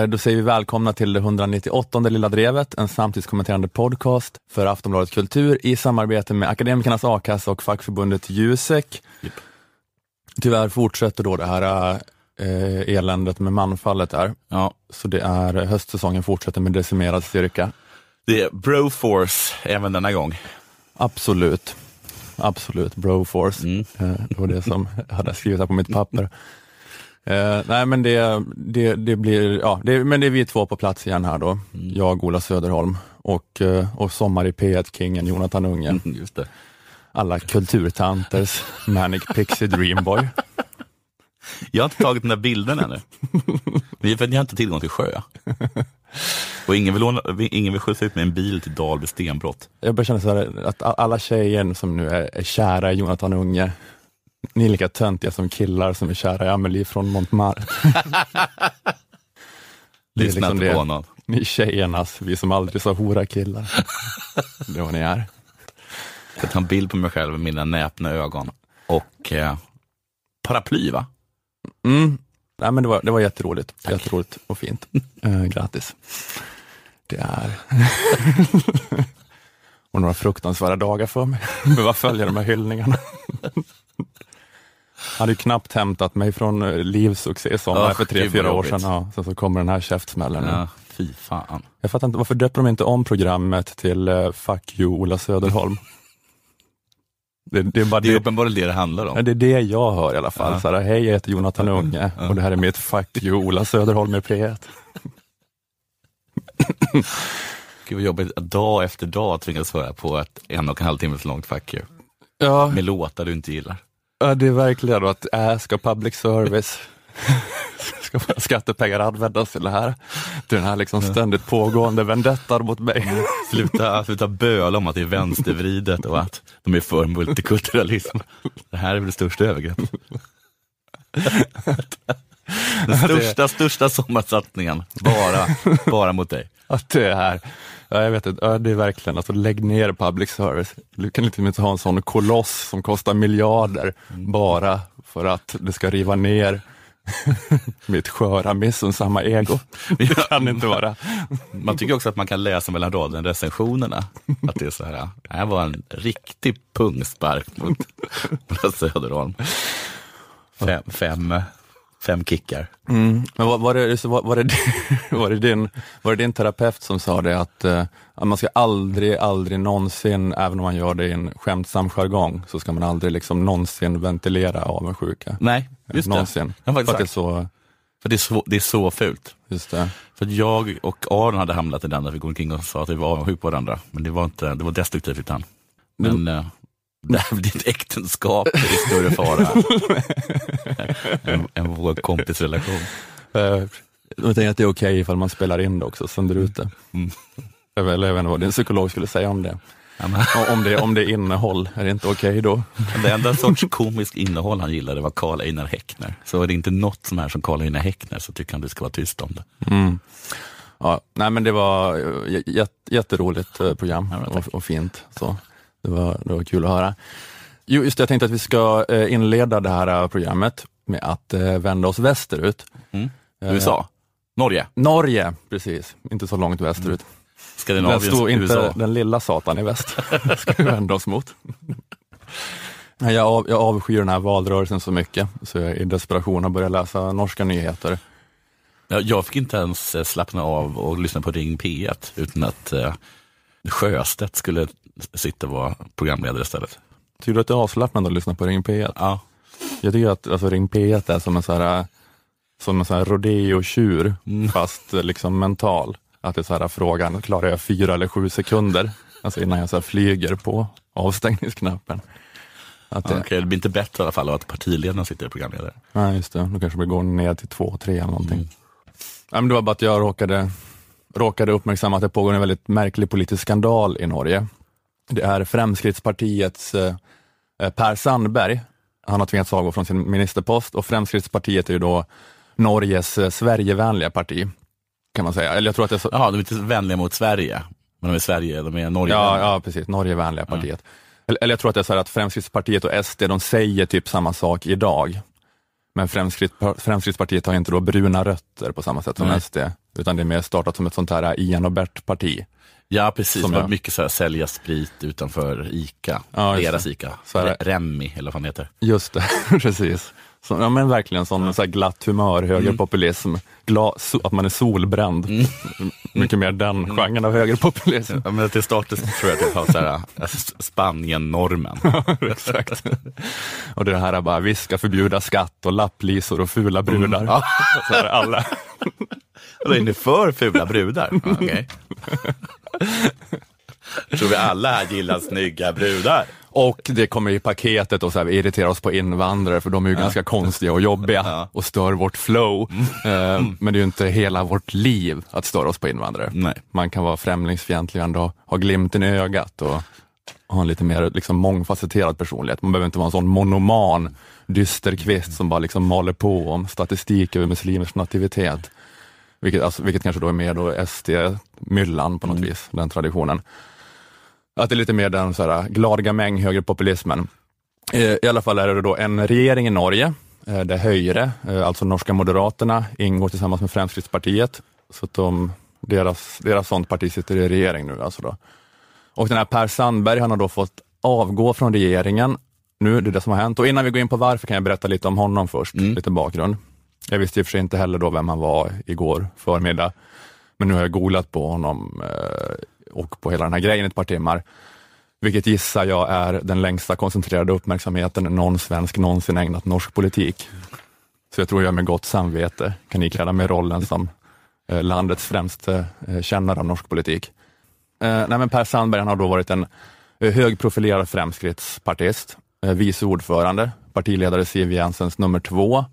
Eh, då säger vi välkomna till det 198 Lilla Drevet, en samtidskommenterande podcast för Aftonbladet Kultur i samarbete med Akademikernas A-kassa och fackförbundet Jusek. Yep. Tyvärr fortsätter då det här eh, eländet med manfallet där. Ja. Så det är höstsäsongen fortsätter med decimerad styrka. Det är Broforce även denna gång. Absolut. Absolut, Broforce. Mm. Eh, det var det som jag hade skrivit här på mitt papper. Eh, nej men det, det, det blir, ja, det, men det är vi två på plats igen här då. Mm. Jag, Ola Söderholm och, eh, och Sommar i P1-kingen Jonathan Unge. Just det. Alla kulturtanters Manic Pixie Dreamboy. Jag har inte tagit den där bilden ännu. Det är för att jag har inte tillgång till sjö. Och ingen vill, låna, ingen vill skjutsa ut med en bil till Dalby stenbrott. Jag börjar känna så här, att alla tjejer som nu är, är kära i Jonathan Unge, ni är lika töntiga som killar som är kära i Amelie från Montmartre. Det är Lyssna liksom inte på honom. Ni tjejernas, vi som aldrig sa hora killar. Det är vad ni är. Jag ska ta en bild på mig själv med mina näpna ögon. Och eh, paraply va? Mm. Nej, men det, var, det var jätteroligt. Jätteroligt och fint. Eh, grattis. Det är... och några fruktansvärda dagar för mig. Behöva följa de här hyllningarna. Hade ju knappt hämtat mig från eh, livsuccé sommar Ugh, för tre, fyra år sedan. Ja, sen så kommer den här käftsmällen. Ja, fy fan. Jag fattar inte, varför döper de inte om programmet till uh, Fuck you Ola Söderholm? Det, det är bara Det är uppenbarligen det det handlar om. Ja, det är det jag hör i alla fall. Ja. Så här, Hej, jag heter Jonathan Unge och det här är mitt Fuck you Ola Söderholm i P1. Gud vad jobbigt dag efter dag tvingas höra på ett en och en halv timmes långt fuck you. Ja, Med låtar du inte gillar. Ja, det är verkligen att äh, ska public service, ska våra skattepengar användas till det här? Till den här liksom ständigt pågående vendettan mot mig. Sluta, sluta böla om att det är vänstervridet och att de är för multikulturalism. Det här är väl det största övergreppet. Den största, största sommarsatsningen, bara, bara mot dig. Att det är här, ja, jag vet inte, ja, det är verkligen, alltså lägg ner public service. Du kan liksom inte ha en sån koloss som kostar miljarder bara för att det ska riva ner mitt sköra missunnsamma ego. Det kan inte vara. Man tycker också att man kan läsa mellan raderna recensionerna. Att det är så här, det här var en riktig pungspark mot Söderholm. Fem, fem, fem kickar. Mm. Men var, var, det, var, var, det, var, det din, var det din terapeut som sa det att, eh, att man ska aldrig, aldrig någonsin, även om man gör det i en skämtsam jargong, så ska man aldrig liksom någonsin ventilera avundsjuka. Nej, just det. någonsin. Jag har För att det är så, För det är så, det är så fult. just det. För att jag och Aron hade hamnat i den där vi går omkring och sa att vi var avundsjuka på varandra. Men det var inte, det var destruktivt utan. Men eh, där, ditt äktenskap är i större fara än, än vår kompisrelation. Eh, Jag tänker att det är okej ifall man spelar in det också, sänder ut det. Mm. Vet, jag vet inte vad din psykolog skulle säga om det. Ja, Om det, om det är innehåll, är det inte okej då? det enda sorts komiskt innehåll han gillade var Karl Einar Häckner. Så är det inte något som är som Karl Einar Häckner så tycker han du ska vara tyst om det. Mm. Ja, nej men det var eh, jätteroligt eh, program och, och fint. Så det, var, det var kul att höra. Jo, just det, jag tänkte att vi ska eh, inleda det här eh, programmet med att eh, vända oss västerut. Mm. USA, Norge, Norge, precis. Inte så långt västerut. Den Skandinavien, stod inte USA. den lilla satan i väst. ska vi vända oss mot. Jag, av, jag avskyr den här valrörelsen så mycket, så jag i desperation har börjat läsa norska nyheter. Ja, jag fick inte ens slappna av och lyssna på Ring P1 utan att eh, Sjöstedt skulle sitta och vara programledare istället. Tycker du att det är avslappnande att lyssna på Ring P1? Ja, Jag tycker att alltså, Ring P1 är som en, så här, som en så här rodeo-tjur, Mm. fast liksom mental. Att det är så här, frågan, klarar jag fyra eller sju sekunder? Alltså innan jag så här, flyger på avstängningsknappen. Att det, okej, det blir inte bättre i alla fall av att partiledaren sitter programledare. Nej, just det. Då kanske vi går ner till två, tre eller någonting. Mm. Nej, men det var bara att jag råkade, råkade uppmärksamma att det pågår en väldigt märklig politisk skandal i Norge. Det är Fremskrittspartiets eh, eh, Per Sandberg. Han har tvingats avgå från sin ministerpost och Fremskrittspartiet är ju då Norges eh, Sverigevänliga parti, kan man säga. Eller jag tror att det är så, Jaha, de är inte vänliga mot Sverige, men de är Sverige, de är Norge. Ja, ja precis. Norgevänliga partiet. Eller, eller jag tror att det är så här att Fremskrittspartiet och SD, de säger typ samma sak idag. Men Fremskrittspartiet har inte då bruna rötter på samma sätt som Nej. SD, utan det är mer startat som ett sånt här Ian och Bert-parti. Ja, precis. Som det var jag- mycket så här, sälja sprit utanför ICA. Ja, Deras det. ICA. Så Remmi, eller vad det heter. Just det, precis. Så, ja, men verkligen sån så här glatt humör, högerpopulism, Gla, so, att man är solbränd. Mycket mer den genren av högerpopulism. Ja, men till starten tror jag att jag har så här, äh, S- Spanien-normen. Exakt. Och det här är bara, vi ska förbjuda skatt och lapplisor och fula brudar. Ja. Så är det alla. Då är ni för fula brudar? Ja, Tror vi alla här gillar snygga brudar? Och det kommer i paketet och så här, vi irriterar oss på invandrare för de är ju ganska konstiga och jobbiga Ja. och stör vårt flow. Eh, Men det är ju inte hela vårt liv att störa oss på invandrare. Nej. Man kan vara främlingsfientlig och ändå ha glimten i ögat och ha en lite mer liksom, mångfacetterad personlighet. Man behöver inte vara en sån monoman dysterkvist som bara liksom maler på om statistik över muslimers nativitet. Vilket, alltså, vilket kanske då är mer då SD-myllan på något vis, den traditionen. Att det är lite mer den så här, glad gamäng högerpopulismen. Eh, I alla fall är det då en regering i Norge, eh, där Höjre, eh, alltså norska moderaterna, ingår tillsammans med Fremskrittspartiet. Så att de, deras, deras sånt parti sitter i regering nu alltså då. Och den här Per Sandberg, han har då fått avgå från regeringen. Nu, det är det som har hänt. Och innan vi går in på varför kan jag berätta lite om honom först, lite bakgrund. Jag visste i och för sig inte heller då vem han var igår förmiddag, men nu har jag googlat på honom eh, och på hela den här grejen ett par timmar. Vilket gissar jag är den längsta koncentrerade uppmärksamheten någon svensk någonsin ägnat norsk politik. Så jag tror jag med gott samvete kan ikläda mig rollen som eh, landets främste eh, kännare av norsk politik. Nej men per Sandberg han har då varit en högprofilerad Fremskrittspartist, vice ordförande, partiledare Siv Jensens nummer två.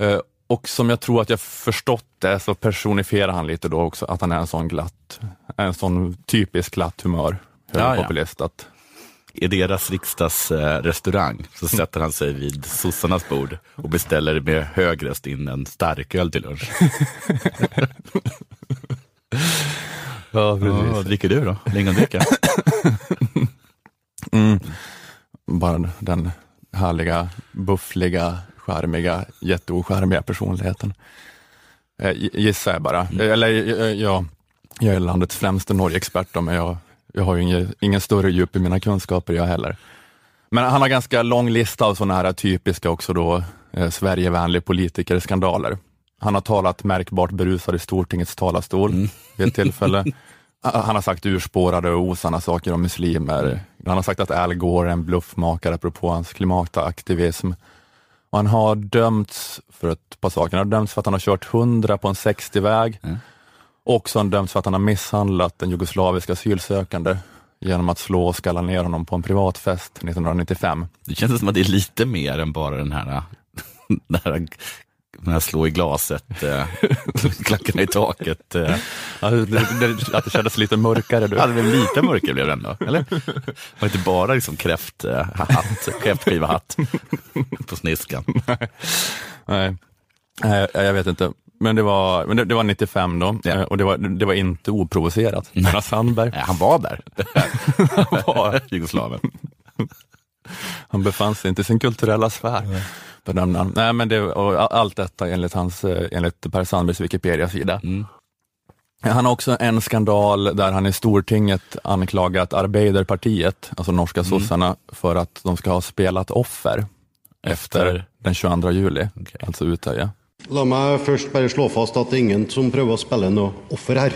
Eh, och som jag tror att jag förstått det så personifierar han lite då också att han är en sån glatt, en sån typisk glatt humör Ja, ja. högerpopulist. Att, I deras riksdagsrestaurang så sätter han sig vid sossarnas bord och beställer med hög röst in en starköl till lunch. ja, Ja, vad dricker du då? Lingondricka? Mm. Bara den härliga, buffliga, charmiga, jätteocharmiga personligheten. Eh, gi- gissar jag bara. Eh, Eller eh, ja, jag är landets främste Norge-expert men jag, jag har ju ingen, ingen större djup i mina kunskaper jag heller. Men han har ganska lång lista av sådana här typiska också då, eh, Sverigevänlig politikerskandaler. Han har talat märkbart berusad i Stortingets talarstol vid ett tillfälle. Han har sagt urspårade och osanna saker om muslimer. Han har sagt att Al Gore är en bluffmakare apropå hans klimataktivism. Och han har dömts för ett par saker. Han har dömts för att han har kört 100 på en 60-väg. Mm. Och så har han dömts för att han har misshandlat en jugoslavisk asylsökande genom att slå och skalla ner honom på en privatfest 1995. Det känns som att det är lite mer än bara den här, den här, den här slå i glaset, eh, klackarna i taket. Eh. Att det kändes lite mörkare. Du. Ja, det blev lite mörkare blev det ändå, eller? Var inte bara liksom kräft, eh, hatt, kräftskiva hatt på sniskan. Nej, Nej, jag vet inte. Men det var, men det, det var 95 då Ja. eh, och det var, det var inte oprovocerat. Jonas Sandberg, Nej, han var där, var- jugoslaven. han befann sig inte i sin kulturella sfär. Bedömde han. Nej, men det, och allt detta enligt, hans, eh, enligt Per Sandbergs Wikipedia-sida. Mm. Han har också en skandal där han i Stortinget anklagat Arbeiderpartiet, alltså norska sossarna, för att de ska ha spelat offer efter, Efter? den 22 juli, Okej. alltså Utøya. La meg først bare slå fast at det er ingen som prøver å spille noe offer her.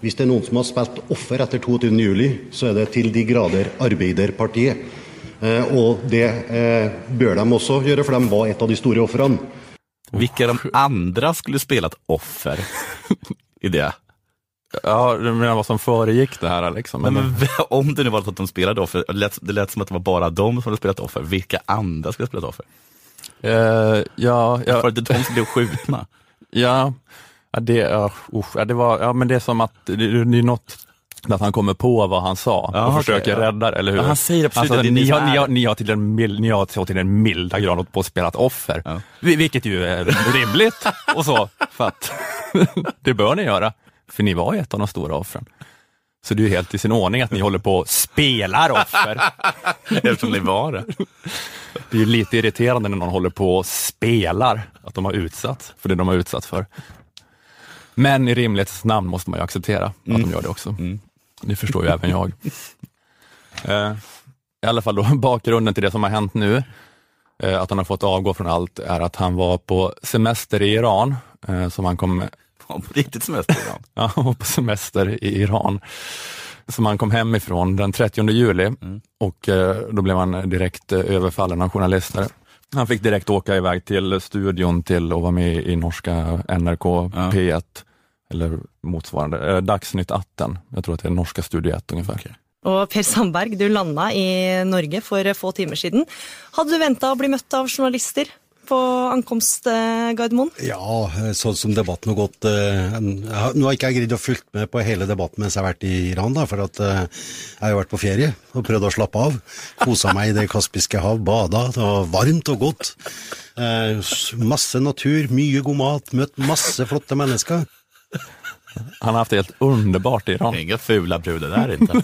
Hvis det er noen som har spilt offer etter 22. juli, så er det til de grader Arbeiderpartiet. Eh, og det eh, bør de også gjøre, for de var et av de store ofrene. Vilka de andra skulle spelat offer i det? Ja, du menar vad som föregick det här liksom? Men, men om det nu var så att de spelade offer, det lät, det lät som att det var bara de som hade spelat offer. Vilka andra skulle ha spelat offer? Eh, ja, ja, Var det de som blev skjutna? ja, ja, det, ja, usch, ja, det var, ja, men det är som att det, det är något att han kommer på vad han sa Ja, och okej, försöker ja. rädda eller hur? Ja, han säger Alltså, det är ni, ni har, ni, har, ni har till en mil, ni har så till en milda grad hållit på att spela ett offer, Ja. Vi- vilket ju är rimligt och så, för att det bör ni göra, för ni var ju ett av de stora offren. Så det är ju helt i sin ordning att ni håller på och spelar offer. Eftersom ni var det. Det är ju lite irriterande när någon håller på och spelar att de har utsatts för det de har utsatts för. Men i rimlighetens namn måste man ju acceptera att de gör det också. Det förstår ju även jag. Eh, I alla fall då, bakgrunden till det som har hänt nu, eh, att han har fått avgå från allt, är att han var på semester i Iran, eh, som han kom På riktigt semester idag. Ja, han var på semester i Iran som han kom hem ifrån den 30 juli och eh, då blev han direkt eh, överfallen av journalister. Han fick direkt åka iväg till studion till att vara med i norska NRK P1 eller motsvarande, eh, Dagsnytt 18. Jag tror att det är norska Studio 1 ungefär. Og Per Sandberg, du landa i Norge for få timer siden. Hadde du venta å bli møtt av journalister på ankomst eh, Gardermoen? Ja, sånn som debatten har gått eh, Nå har ikke jeg greid å fulgt med på hele debatten mens jeg har vært i Iran, da, for at eh, jeg har vært på ferie og prøvd å slappe av. Kosa meg i Det kaspiske hav, bada. Det var varmt og godt. Eh, Masse natur, mye god mat, møtt masse flotte mennesker. Han har haft det helt underbart i Iran. Inga fula brudar där inte.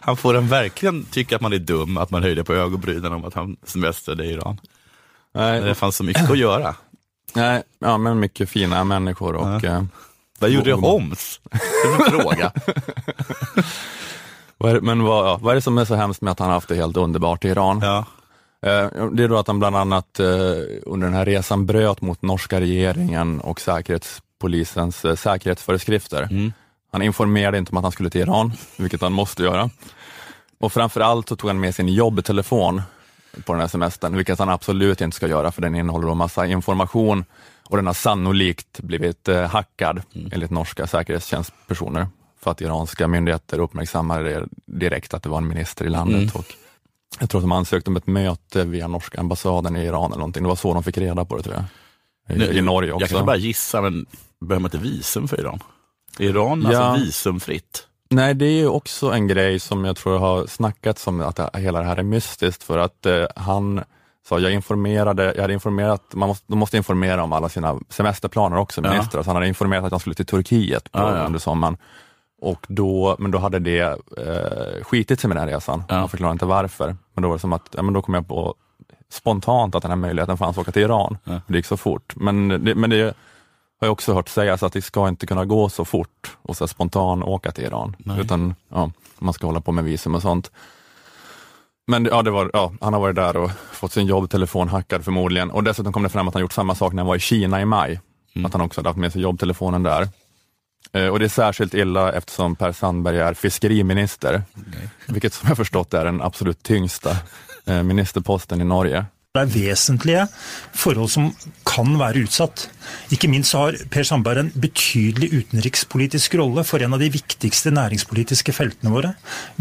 Han får en verkligen tycka att man är dum, att man höjde på ögonbrynen om att han semestrade i Iran. Nej, Det fanns så mycket att göra. nej, ja, men mycket fina människor och eh, Vad gjorde Homs? Det är en fråga. men vad, ja, vad är det som är så hemskt med att han har haft det helt underbart i Iran? Ja. Eh, Det är då att han bland annat eh, under den här resan bröt mot norska regeringen och säkerhetspolisens eh, säkerhetsföreskrifter. Han informerade inte om att han skulle till Iran, vilket han måste göra. Och framförallt så tog han med sin jobbtelefon på den här semestern, vilket han absolut inte ska göra för den innehåller då massa information och den har sannolikt blivit hackad enligt norska säkerhetstjänstpersoner för att iranska myndigheter uppmärksammade det direkt att det var en minister i landet. Och jag tror att de ansökte om ett möte via norska ambassaden i Iran eller någonting. Det var så de fick reda på det tror jag. I, i Norge också. Jag kan bara gissa, men behöver man inte visum för Iran? Iran Ja. alltså visumfritt? Nej, det är ju också en grej som jag tror har snackats om, att det, hela det här är mystiskt för att eh, han sa, jag informerade, jag hade informerat, man måste, de måste informera om alla sina semesterplaner också, Ja. ministrar, så han hade informerat att han skulle till Turkiet på, Ja, ja. under sommaren. Och då, men då hade det eh, skitit sig med den här resan. Ja. Han förklarade inte varför. Men då var det som att, ja, men då kom jag på spontant att den här möjligheten fanns att åka till Iran. Ja. Det gick så fort. Men det, men det har jag också hört sägas att det ska inte kunna gå så fort och så spontan åka till Iran. Nej. Utan ja, man ska hålla på med visum och sånt. Men ja, det var, ja, han har varit där och fått sin jobbtelefon hackad förmodligen. Och dessutom kom det fram att han gjort samma sak när han var i Kina i maj. Att han också hade haft med sig jobbtelefonen där. Eh, och det är särskilt illa eftersom Per Sandberg är fiskeriminister. Vilket som jag förstått är den absolut tyngsta eh, ministerposten i Norge. Det er vesentlige forhold som kan være utsatt. Ikke minst har Per Sandberg en betydelig utenrikspolitisk rolle for en av de viktigste næringspolitiske feltene våre,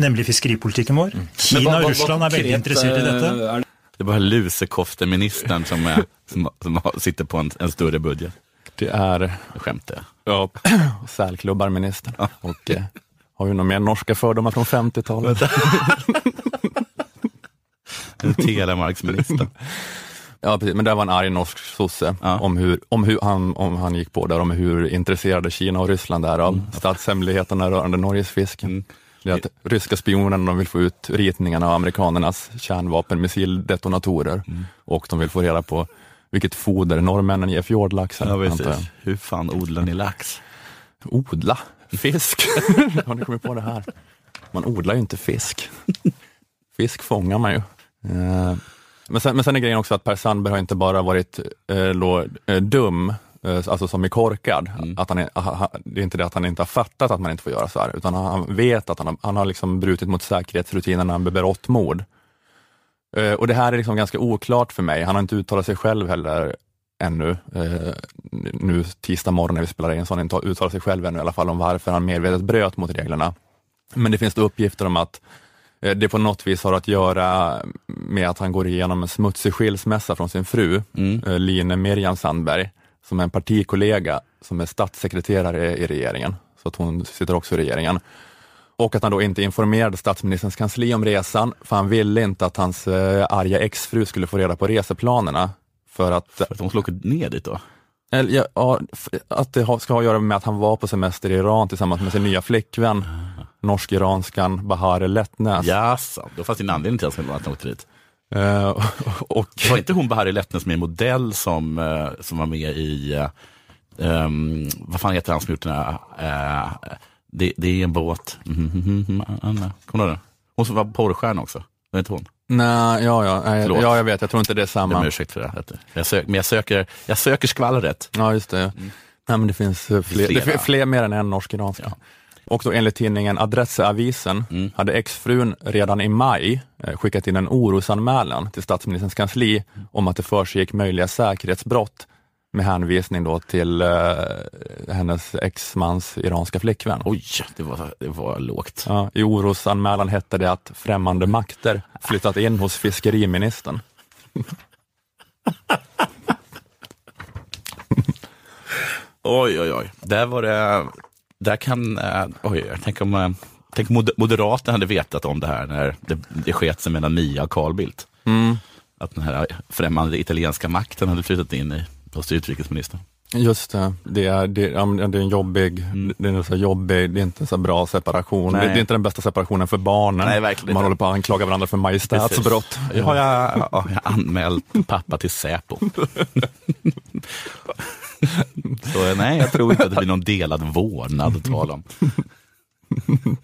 nemlig fiskeripolitikken vår. Kina og Russland er veldig interessert i dette. Det är bara lusekofteministern som, är, som, som sitter på en, en större budget. Det är Jag skämtar jag. ja, och eh, har ju några mer norska fördomar från 50-talet. Telemarksministern. Ja, precis. Men det var en arg norsk sosse Ja. om, hur, om hur han, om han gick på där, om hur intresserade Kina och Ryssland är av statshemligheterna rörande Norges fisk. Det är att ryska spionerna de vill få ut ritningarna av amerikanernas kärnvapenmissildetonatorer och de vill få reda på vilket foder norrmännen ger fjordlaxen. Ja, precis. Hur fan odlar ni lax? Odla fisk. Har ni kommit på det här? Man odlar ju inte fisk. Fisk fångar man ju. Eh, Men sen, men sen är grejen också att Per Sandberg har inte bara varit eh, eh, dum, eh, alltså som är korkad. Att han är, det är inte det att han inte har fattat att man inte får göra så här, utan han, han vet att han har, han har liksom brutit mot säkerhetsrutinerna när han begår mord. Eh, Och det här är liksom ganska oklart för mig. Han har inte uttalat sig själv heller ännu. Eh, nu tisdag morgon när vi spelar in så har han inte uttalat sig själv ännu i alla fall om varför han medvetet bröt mot reglerna. Men det finns då uppgifter om att eh, det på något vis har att göra med att han går igenom en smutsig skilsmässa från sin fru, eh, Line Miriam Sandberg, som är en partikollega som är statssekreterare i regeringen. Så att hon sitter också i regeringen. Och att han då inte informerade statsministerns kansli om resan, för han ville inte att hans eh, arga exfru skulle få reda på reseplanerna. För att, För att de skulle åka ner dit då? Eller, ja, att det ska ha att göra med att han var på semester i Iran tillsammans med sin nya flickvän, norsk-iranskan Bahare Letnes. Jaså, då fanns det en anledning till att han åkte dit. Eh, och, var inte hon Bahari Lettner som är modell som, eh, som var med i, eh, ehm, vad fan heter han som gjort den här, det, det är en båt, mm, Anna, kommer du ihåg den? Hon som var porrstjärna också, var inte hon? nej, ja, ja, nej, Förlåt. ja, jag vet, jag tror inte det är Jag ber om samma. ursäkt för det. Jag sök, men jag söker, jag söker skvallret. Ja, just det. Nej, men det finns eh, fler, det finns fler mer än en norsk-iranska. Ja. Och då enligt tidningen Adresseavisen Mm. hade exfrun redan i maj eh, skickat in en orosanmälan till statsministerns kansli om att det försiggick möjliga säkerhetsbrott med hänvisning då till eh, hennes exmans iranska flickvän. Oj, det var, det var lågt. Ja, I orosanmälan hette det att främmande makter flyttat in hos fiskeriministern. Oj, oj, oj. Där var det, där kan, eh, oj, jag tänker om, eh, tänk om Moder- Moderaterna hade vetat om det här när det, det sket sig mellan Mia och Carl Bildt. Att den här främmande italienska makten hade flyttat in i, hos utrikesministern. Just det, det är, det, ja, det är en jobbig, det är en så jobbig, det är inte en så bra separation. Det, Mm. Det är inte den bästa separationen för barnen. Nej, verkligen Man inte. håller på att anklaga varandra för majestätsbrott. Jag har jag, ja, jag har anmält pappa till Säpo. Så nej, jag tror inte att det blir någon delad vårdnad att tala om.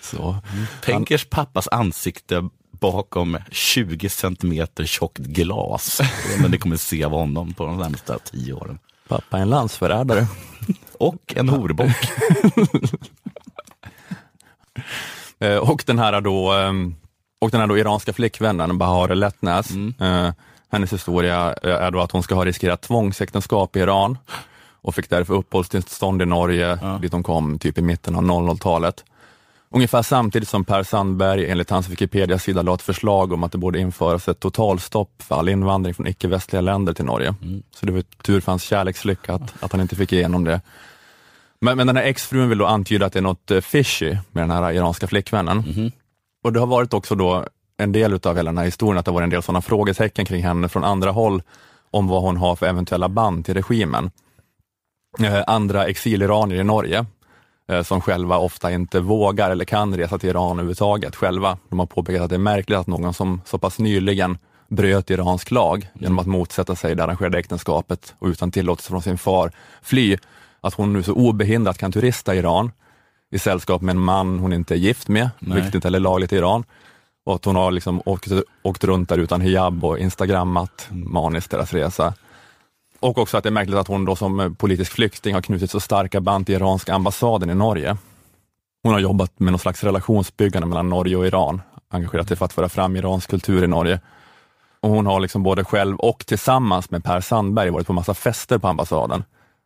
Så. Tänkers pappas ansikte bakom 20 centimeter tjockt glas. Men det kommer se av honom på de närmsta tio åren. Pappa är en landsförrädare. Och en horbock. Eh, och den här då, ehm, och den här då iranska flickvännen Bahare Letnes, Mm. eh, hennes historia eh, är då att hon ska ha riskerat tvångsäktenskap i Iran och fick därför uppehållstillstånd i Norge, dit hon kom typ i mitten av 00-talet. Ungefär samtidigt som Per Sandberg enligt hans Wikipedia-sida la ett förslag om att det borde införas ett totalstopp för all invandring från icke-västliga länder till Norge. Så det var tur för hans kärlekslycka att, att han inte fick igenom det. Men, men den här exfrun vill då antyda att det är något eh, fishy med den här iranska flickvännen. Och det har varit också då en del utav hela den här historien, att det har varit en del sådana frågetecken kring henne från andra håll om vad hon har för eventuella band till regimen. Eh, andra exiliranier i Norge som själva ofta inte vågar eller kan resa till Iran överhuvudtaget själva. De har påpekat att det är märkligt att någon som så pass nyligen bröt iransk lag genom att motsätta sig det arrangerade äktenskapet och utan tillåtelse från sin far fly, att hon nu så obehindrat kan turista i Iran i sällskap med en man hon inte är gift med, Nej. vilket inte heller är lagligt i Iran. Och att hon har liksom åkt, åkt runt där utan hijab och instagrammat maniskt deras resa. Och också att det är märkligt att hon då som eh, politisk flykting har knutit så starka band till iranska ambassaden i Norge. Hon har jobbat med någon slags relationsbyggande mellan Norge och Iran, engagerat sig för att föra fram iransk kultur i Norge. Och hon har liksom både själv och tillsammans med Per Sandberg varit på massa fester på ambassaden.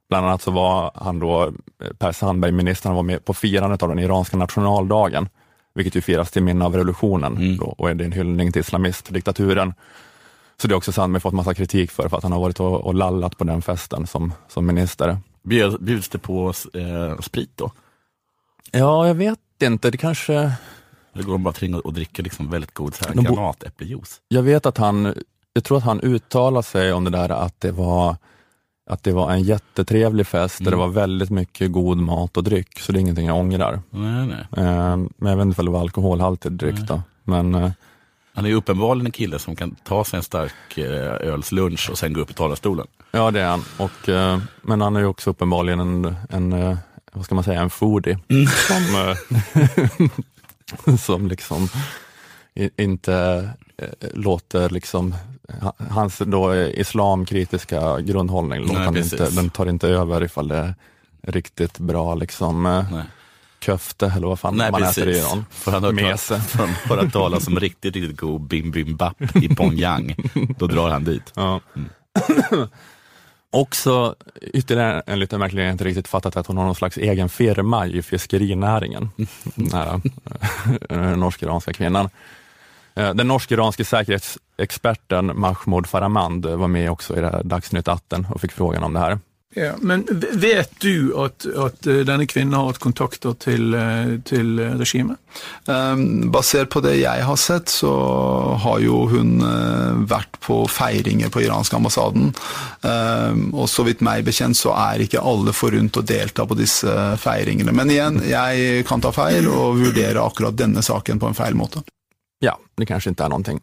Bland annat så var han då, eh, Per Sandberg, ministern, var med på firandet av den iranska nationaldagen, vilket ju firas till minne av revolutionen då, och är det en hyllning till islamistdiktaturen. Så det har också Sandberg fått massa kritik för, för att han har varit och, och lallat på den festen som, som minister. Bjöd- Bjuds det på eh, sprit då? Ja, jag vet inte, det kanske... Eller går de bara omkring och och dricker liksom väldigt god så här bo- granatäppeljuice? Jag vet att han, jag tror att han uttalade sig om det där att det var, att det var en jättetrevlig fest där det var väldigt mycket god mat och dryck, så det är ingenting jag ångrar. Nej, nej. Eh, men jag vet inte om det var alkoholhaltig dryck då. Men eh, Han är ju uppenbarligen en kille som kan ta sig en stark eh, ölslunch och sen gå upp i talarstolen. ja, det är han. Och, eh, men han är ju också uppenbarligen en, en eh, vad ska man säga, en foodie. Som, eh, som liksom inte låter liksom, ha- hans då islamkritiska grundhållning, Nej, han inte, den tar inte över ifall det är riktigt bra liksom Nej. Köfte eller vad fan Nej, man äter i precis. Iran. För han Mese. för han har hört talas om riktigt, riktigt god bim bim bap i Pyongyang. Då drar han dit. Ja. Också ytterligare en lite märklig, jag inte riktigt fattat att hon har någon slags egen firma i fiskerinäringen. Den här eh, norsk-iranska kvinnan. Eh, Den norsk-iranske säkerhetsexperten Mahmoud Farahmand var med också i det här Dagsnytt 18 och fick frågan om det här. Ja, men vet du at, at eh, denne kvinnen har hatt kontakter til, eh, til regimet? Um, basert på det jeg har sett, så har jo hun uh, vært på feiringer på iranske ambassaden. Um, og så vidt meg bekjent så er ikke alle forunt å delta på disse feiringene. Men igjen, jeg kan ta feil og vurdere akkurat denne saken på en feil måte. Ja, det kanske inte är någonting.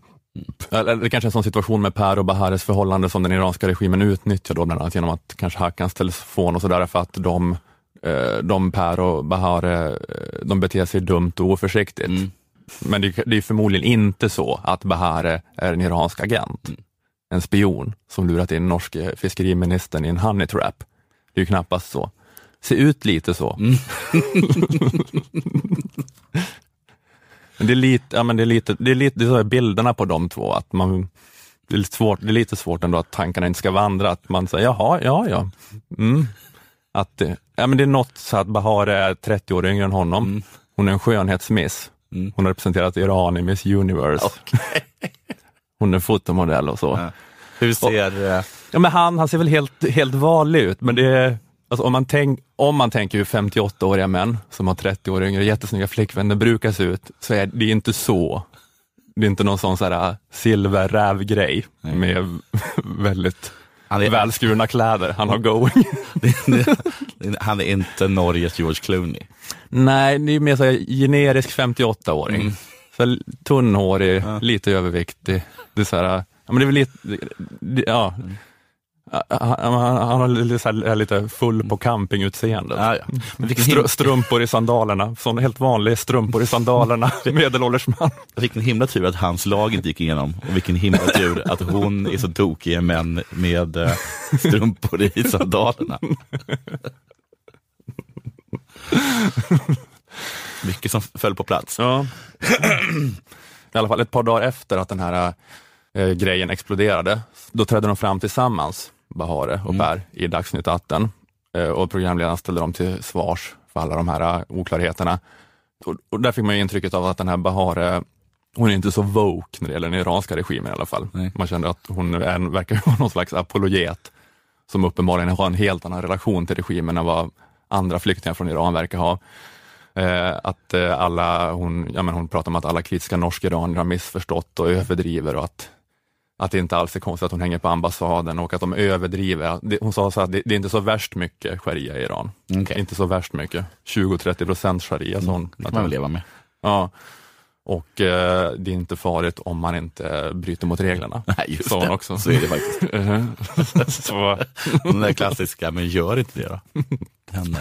Eller det kanske är en sån situation med Per och Bahares förhållande som den iranska regimen utnyttjar då bland annat genom att kanske hacka hans telefon och sådär för att de, eh, de Per och Bahare, eh, de beter sig dumt och oförsiktigt. Mm. Men det, det är förmodligen inte så att Bahare är en iransk agent. Mm. En spion som lurat in norske fiskeriministern i en honey trap. Det är ju knappast så. Ser ut lite så. Mm. Det är lite, ja men det är lite, det är lite, det är bilderna på de två, att man, det är lite svårt, det är lite svårt ändå att tankarna inte ska vandra, att man säger jaha, ja, ja. Mm. Att, ja men det är något så att Bahare är 30 år yngre än honom. Mm. Hon är en skönhetsmiss. Mm. Hon har representerat Iran i Miss Universe. Okay. Hon är fotomodell och så. Ja. Hur ser... Och, eh, ja men han, han ser väl helt, helt vanlig ut, men det är Alltså om, man tänk, om man tänker hur 58-åriga män som har 30 år yngre jättesnygga flickvänner brukar se ut, så är det inte så. Det är inte någon sån så äh, silverrävgrej med väldigt han är, välskurna kläder han har going. han är inte Norges George Clooney. Nej, det är mer så generisk 58-åring. Mm. Så tunnhårig, ja. lite överviktig. Det är så här, ja, men det är väl lite, ja. Mm han, han har lite, lite full på campingutseendet. Ja, ja. Str strumpor i sandalerna, sån helt vanlig strumpor i sandalerna, medelålders man. Vilken himla tur att hans lag inte gick igenom och vilken himla tur att hon är så tokig män med uh, strumpor i sandalerna. Mycket som föll på plats. Ja. I alla fall ett par dagar efter att den här äh, grejen exploderade, då trädde de fram tillsammans Bahare och Per mm. i Dagsnytt 18 eh, och programledaren ställde dem till svars för alla de här eh, oklarheterna. Och, och där fick man intrycket av att den här Bahare, hon är inte så woke när det gäller den iranska regimen i alla fall. Nej. Man kände att hon är, verkar vara någon slags apologet som uppenbarligen har en helt annan relation till regimen än vad andra flyktingar från Iran verkar ha. Eh, att alla, hon, ja, men hon pratar om att alla kritiska norska iranier har missförstått och överdriver och att att det inte alls är konstigt att hon hänger på ambassaden och att de överdriver. Hon sa så att det, det är inte så värst mycket sharia i Iran. Okay. Inte så värst mycket. 20-30 procent sharia. Mm. Sån, det kan man leva med. Ja. Och eh, det är inte farligt om man inte bryter mot reglerna. Nej, just så det. Också. Så är det faktiskt. så. Den där klassiska, men gör inte det då. Den,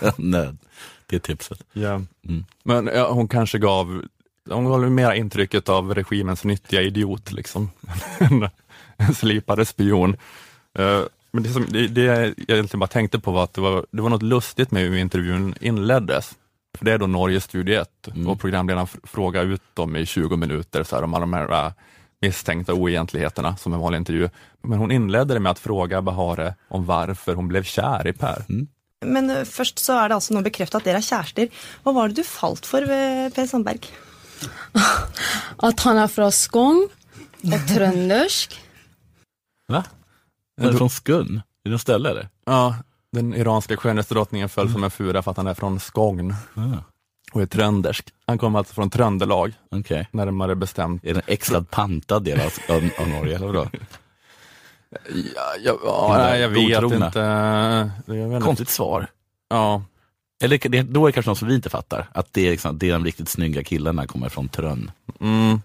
den, den, det är tipset. Ja. Mm. Men ja, hon kanske gav de gav mer intrycket av regimens nyttiga idiot, liksom. en, slipade spion. Uh, men det, som, det, det jag egentligen bara tänkte på var att det var, det var något lustigt med hur intervjun inleddes. För det är då Norge Studio 1 mm. och programledaren frågar ut dem i 20 minuter så här, om alla de här uh, misstänkta oegentligheterna som en vanlig intervju. Men hon inledde det med att fråga Bahare om varför hon blev kär i Per. Mm. Men uh, först så är det alltså nu bekräftat att är kärster. Vad var det du fallt för ved Per Sandberg? Att han är från Skåne och tröndersk. Va? Är det från Skåne? Är det något ställe eller? Ja, den iranska skönhetsdrottningen föll mm. som en fura för att han är från Skåne. Mm. Och är tröndersk. Han kommer alltså från Tröndelag, okay. närmare bestämt. Är det en extra pantad del av, av, Norge, eller vadå? Ja, ja, ja jag vet inte. Jag vet Konstigt svar. Ja, eller det, då är det kanske något som vi inte fattar, att det är, liksom, det är de riktigt snygga killarna kommer från Trönn. Mm.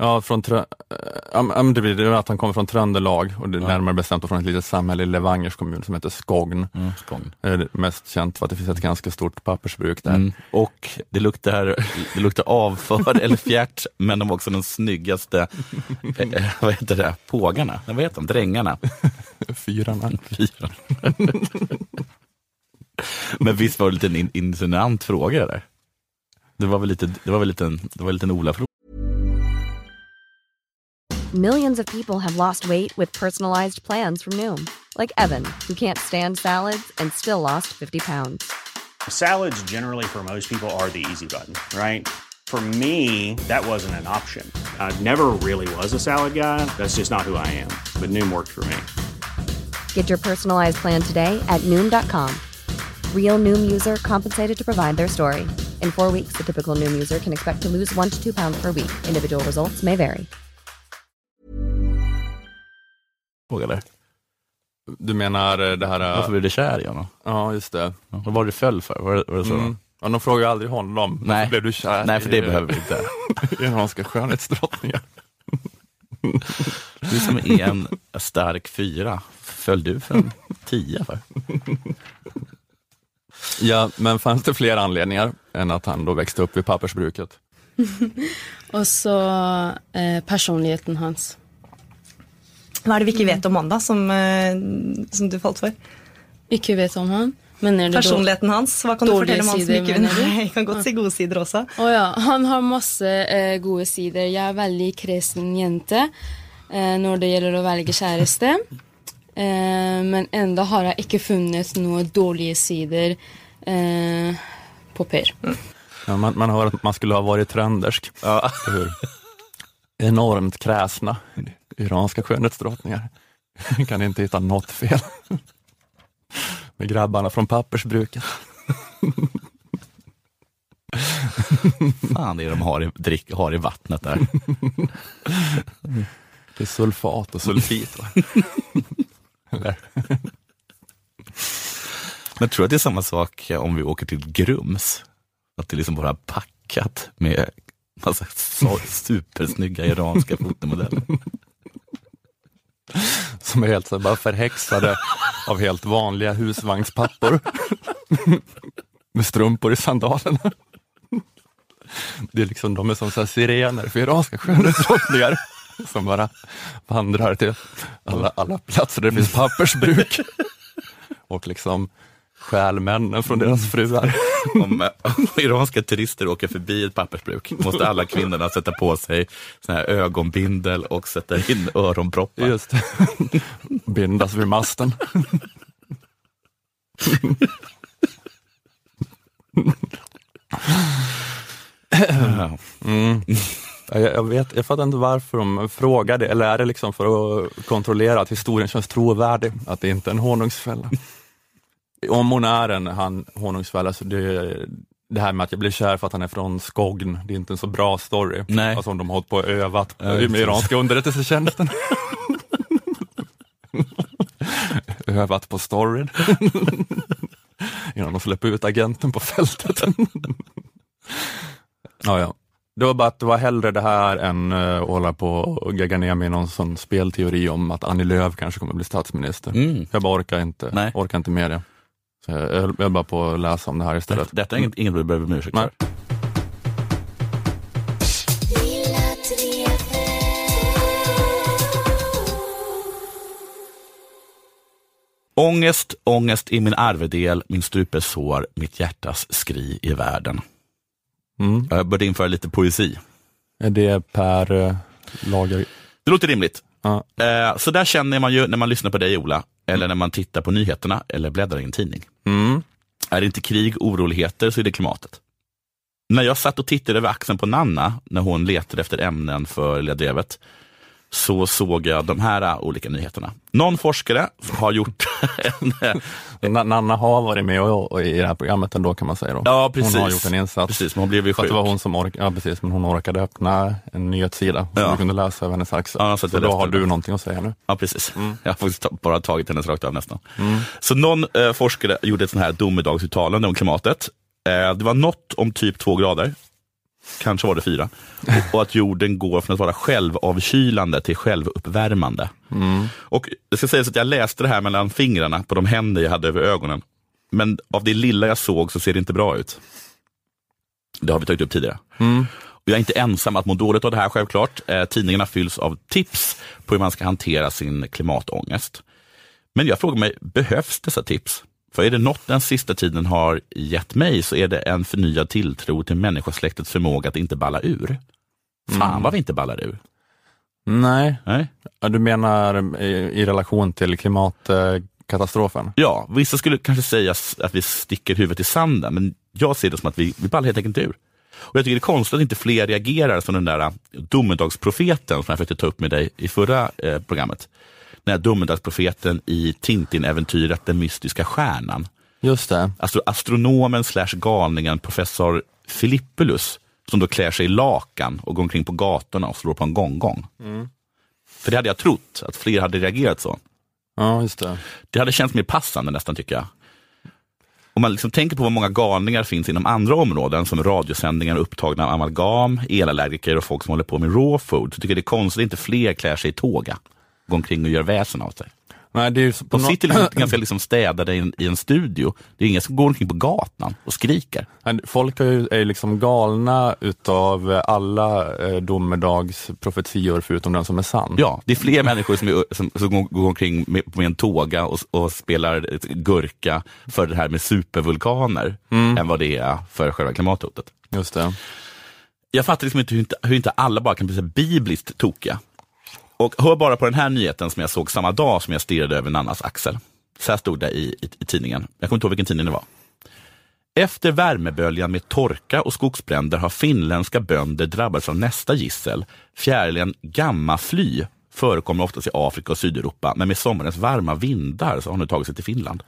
Ja, från Trö ja, det blir det att han kommer från Tröndelag och det är ja. närmare bestämt från ett litet samhälle i Levangers kommun som heter Skogn. Mm, Skogn. är mest känt för att det finns ett ganska stort pappersbruk där. Mm. Och det luktar, det luktar avför eller fjärt, men de har också de snyggaste, eh, vad heter det, pågarna? Vad heter de? Drängarna? Fyrarna. Fyrarna. Men visst var det en liten insinuant fråga där? Det var väl lite, det var väl lite en, det var en liten Ola-fråga. Millions of people have lost weight with personalized plans from Noom. Like Evan, who can't stand salads and still lost 50 pounds. Salads generally for most people are the easy button, right? For me, that wasn't an option. I never really was a salad guy. That's just not who I am. But Noom worked for me. Get your personalized plan today at Noom.com. Real Noom user compensated to provide their story. In four weeks, the typical Noom user can expect to lose one to two pounds per week. Individual results may vary. Du menar eh, det här... eh, Varför blev du kär i honom? Ja, just det. Ja, Vad var det du föll för? Var det, var det så? Mm. Ja, de frågar ju aldrig honom. Nej. Varför blev du kär Nej, för det i- behöver vi inte. Iranska skönhetsdrottningar. Du som är en stark fyra, föll du för en tia för? Ja, men fanns det fler anledningar än att han då växte upp vid pappersbruket? Och så eh, personligheten hans. Hva er det vi ikke vet om han, da, som, eh, som du falt for? Ikke vet om han. Det Personligheten hans, hva kan du fortelle om han som sider, ikke mener du? Nei, jeg kan godt si gode sider også. Å ja, han har masse eh, gode sider. Jeg er veldig kresen jente eh, når det gjelder å velge kjæreste. Eh, men enda har jeg ikke funnet noen dårlige sider eh, på Per. Ja, man, man hör att man skulle ha varit tröndersk. Ja. Hur? Enormt kräsna iranska skönhetsdrottningar. kan inte hitta något fel. Med grabbarna från pappersbruket. Fan det är de har i, drick, har i vattnet där. Det är sulfat och sulfit. Men tror du att det är samma sak om vi åker till Grums? Att det liksom bara är packat med massa supersnygga iranska fotomodeller. Som är helt så bara förhäxade av helt vanliga husvagnspappor. Med strumpor i sandalerna. Det är liksom, de är som så här sirener för iranska skönhetsdrottningar. Som bara vandrar till alla, alla platser där det finns pappersbruk. Och liksom stjäl männen från deras fruar. Om, om iranska turister åker förbi ett pappersbruk måste alla kvinnorna sätta på sig sån här ögonbindel och sätta in öronproppar. Just. Bindas vid masten. Mm. Ja, Jag, vet, jag fattar inte varför de frågar det, eller är det liksom för att kontrollera att historien känns trovärdig, att det inte är en honungsfälla? Om hon är en han, honungsfälla, så det, det här med att jag blir kär för att han är från Skogn, det är inte en så bra story. Nej. Alltså om de har hållit på och övat Ja, med iranska underrättelsetjänsten. övat på storyn. Innan de släpper ut agenten på fältet. ja, ja. Det var bara att det var hellre det här än uh, att hålla på och gegga ner mig i någon sån spelteori om att Annie Lööf kanske kommer bli statsminister. Mm. Jag bara orkar inte, Nej. orkar inte med det. Så jag, höll bara på att läsa om det här istället. Detta är inget, inget du behöver be om ursäkt för. Ångest, ångest i min arvedel, min strupesår, mitt hjärtas skri i världen. Mm. Jag började införa lite poesi. Är det per uh, lager? Det låter rimligt. Ja. Eh, så där känner man ju när man lyssnar på dig Ola, eller när man tittar på nyheterna eller bläddrar i en tidning. Mm. Är det inte krig, oroligheter så är det klimatet. När jag satt och tittade över axeln på Nanna när hon letade efter ämnen för Lilla Drevet så såg jag de här äh, olika nyheterna. Någon forskare har gjort en... Na- Nanna har varit med och, och i det här programmet ändå kan man säga. Då. Ja, precis. Hon har gjort en insats. Precis, men hon blev ju sjuk. det var hon som ork- ja, precis, men hon orkade öppna en nyhetssida som Ja. vi kunde läsa över hennes axel. Ja, så så då har du någonting att säga nu. Ja, precis. Jag har faktiskt bara tagit hennes rakt av nästan. Mm. Så någon eh, forskare gjorde ett sånt här domedagsuttalande om klimatet. Eh, det var något om typ två grader. Kanske var det fyra. Och, och att jorden går från att vara självavkylande till självuppvärmande. Och det ska sägas att jag läste det här mellan fingrarna på de händer jag hade över ögonen. Men av det lilla jag såg så ser det inte bra ut. Det har vi tagit upp tidigare. Och jag är inte ensam att må dåligt av det här självklart. Eh, tidningarna fylls av tips på hur man ska hantera sin klimatångest. Men jag frågar mig, behövs dessa tips? För är det något den sista tiden har gett mig så är det en förnyad tilltro till människosläktets förmåga att inte balla ur. Fan Mm. vad vi inte ballar ur. Nej, Nej? Du menar i, i relation till klimatkatastrofen? Ja, vissa skulle kanske säga att vi sticker huvudet i sanden, men jag ser det som att vi, vi ballar helt enkelt ur. Och jag tycker det är konstigt att inte fler reagerar som den där äh, domedagsprofeten som jag försökte ta upp med dig i förra eh, programmet. Den här domedagsprofeten i Tintin-äventyret Den mystiska stjärnan. Just det. Alltså astronomen slash galningen professor Filippulus som då klär sig i lakan och går omkring på gatorna och slår på en gonggong. Mm. För det hade jag trott, att fler hade reagerat så. Ja, just det. Det hade känts mer passande nästan tycker jag. Om man liksom tänker på vad många galningar finns inom andra områden som radiosändningar upptagna av amalgam, elallergiker och folk som håller på med raw food, så tycker jag det är konstigt att inte fler klär sig i tåga. Går omkring och gör väsen av sig. Nej, det är De sitter liksom ganska liksom städade i en, i en studio. Det är ingen som går omkring på gatan och skriker. Folk är är liksom galna utav alla eh, domedagsprofetior förutom den som är sann. Ja, det är fler människor som, är, som, som går- går omkring med, med en tåga och, och spelar gurka för det här med supervulkaner än vad det är för själva klimathotet. Just det. Jag fattar liksom inte hur, inte hur inte alla bara kan bli så bibliskt tokiga. Och hör bara på den här nyheten som jag såg samma dag som jag stirrade över Nannas axel. Så här stod det i, i, i tidningen. Jag kommer inte ihåg vilken tidning det var. Efter värmeböljan med torka och skogsbränder har finländska bönder drabbats av nästa gissel. Fjärilen gammafly förekommer oftast i Afrika och Sydeuropa, men med sommarens varma vindar så har den nu tagit sig till Finland.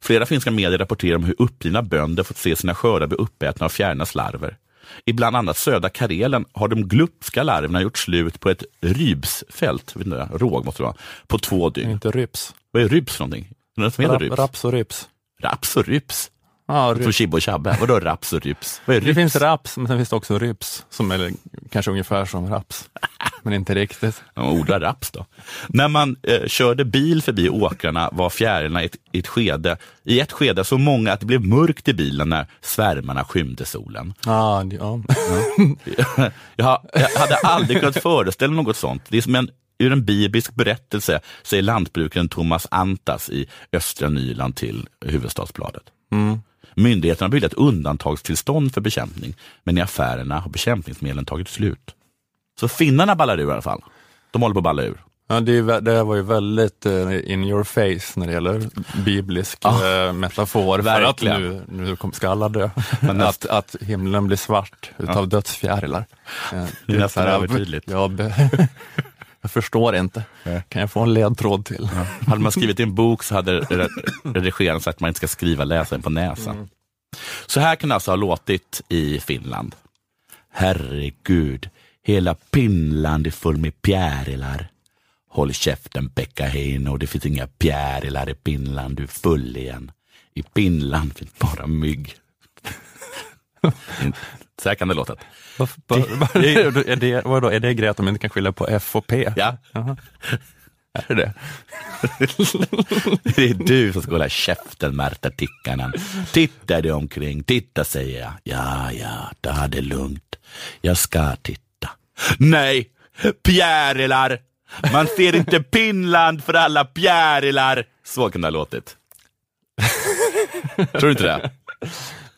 Flera finska medier rapporterar om hur uppgivna bönder fått se sina skördar bli uppätna av fjärilarnas larver. I bland annat södra Karelen har de glupska larverna gjort slut på ett rybsfält, vet inte, råg måste det vara, på två dygn. Inte ryps. Vad är rybs för någonting? Är det Rap, rybs? raps och ryps. Raps och ryps? Ja, Från ryps. Chibbo och Chabbe. Vadå raps och ryps? Vad är Det ryps? finns raps, men sen finns det också ryps, som är kanske ungefär som raps. Men inte riktigt. Ja, odla raps då. När man eh, körde bil förbi åkrarna var fjärilarna i ett, i ett skede, i ett skede så många att det blev mörkt i bilen när svärmarna skymde solen. Ah, det- ja. jag, jag hade aldrig kunnat föreställa något sånt. Det är som en, ur en biblisk berättelse, säger lantbrukaren Thomas Antas i östra Nyland till Huvudstadsbladet. Myndigheterna har beviljat undantagstillstånd för bekämpning, men i affärerna har bekämpningsmedlen tagit slut. Så finnarna ballar ur i alla fall. De håller på att balla ur. Ja, det, är det var ju väldigt eh, in your face när det gäller biblisk eh, metafor. För att nu, nu ska alla dö. Men att, att himlen blir svart utav dödsfjärilar. Eh, Det är nästan övertydligt. Jag, jag förstår inte. Kan jag få en ledtråd till? Hade man skrivit i en bok så hade re- redigeraren sagt att man inte ska skriva läsaren på näsan. Så här kan det alltså ha låtit i Finland. Herregud, hela Finland är full med fjärilar. Håll käften Pekka Heino, det finns inga fjärilar i Finland, du är full igen. I Finland finns bara mygg. Så här kan det låta. Varför- är, det, vadå, är det grej att de inte kan skilja på F och P? Ja, Är det det? det är du som ska hålla käften Märta Tikkanen. Titta dig omkring, titta säger jag. Ja, ja, ta det lugnt. Jag ska titta. Nej, pjärilar. Man ser inte Finland för alla pjärilar. Så kan det ha låtit. Tror du inte det?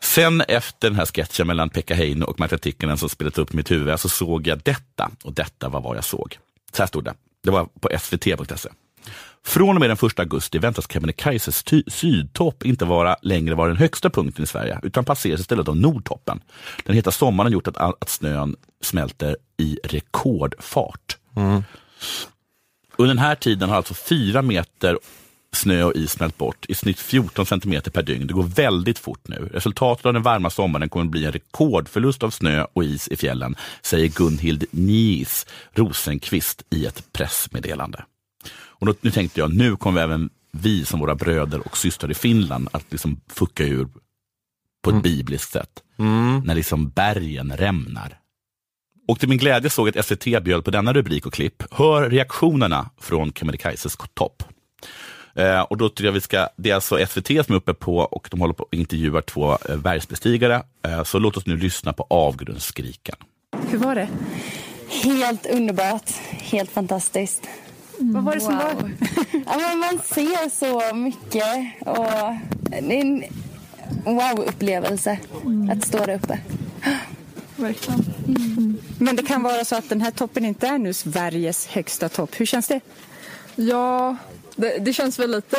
Sen efter den här sketchen mellan Pekka Heino och Märta Tikkanen som spelat upp i mitt huvud så såg jag detta och detta var vad jag såg. Så här stod det. Det var på svt.se. Från och med den 1 augusti väntas Kebnekaises ty- sydtopp inte vara längre vara den högsta punkten i Sverige, utan passeras istället av Nordtoppen. Den heta sommaren har gjort att, att snön smälter i rekordfart. Under den här tiden har alltså fyra meter snö och is smält bort, i snitt 14 centimeter per dygn. Det går väldigt fort nu. Resultatet av den varma sommaren kommer att bli en rekordförlust av snö och is i fjällen, säger Gunhild Nies Rosenqvist i ett pressmeddelande. Och då, nu tänkte jag, nu kommer även vi som våra bröder och systrar i Finland att liksom fucka ur på ett bibliskt sätt. När liksom bergen rämnar. Och till min glädje såg jag att SVT bjöd på denna rubrik och klipp. Hör reaktionerna från Kebnekaises topp. Eh, och då tycker jag vi ska, det är alltså SVT som är uppe på och de håller på att intervjua två eh, bergsbestigare. Eh, så låt oss nu lyssna på avgrundsskriken. Hur var det? Helt underbart. Helt fantastiskt. Vad var det som var... Ja, men man ser så mycket och det är en wow-upplevelse att stå där uppe. Verkligen. Men det kan vara så att den här toppen inte är nu Sveriges högsta topp. Hur känns det? Ja, det, det känns väl lite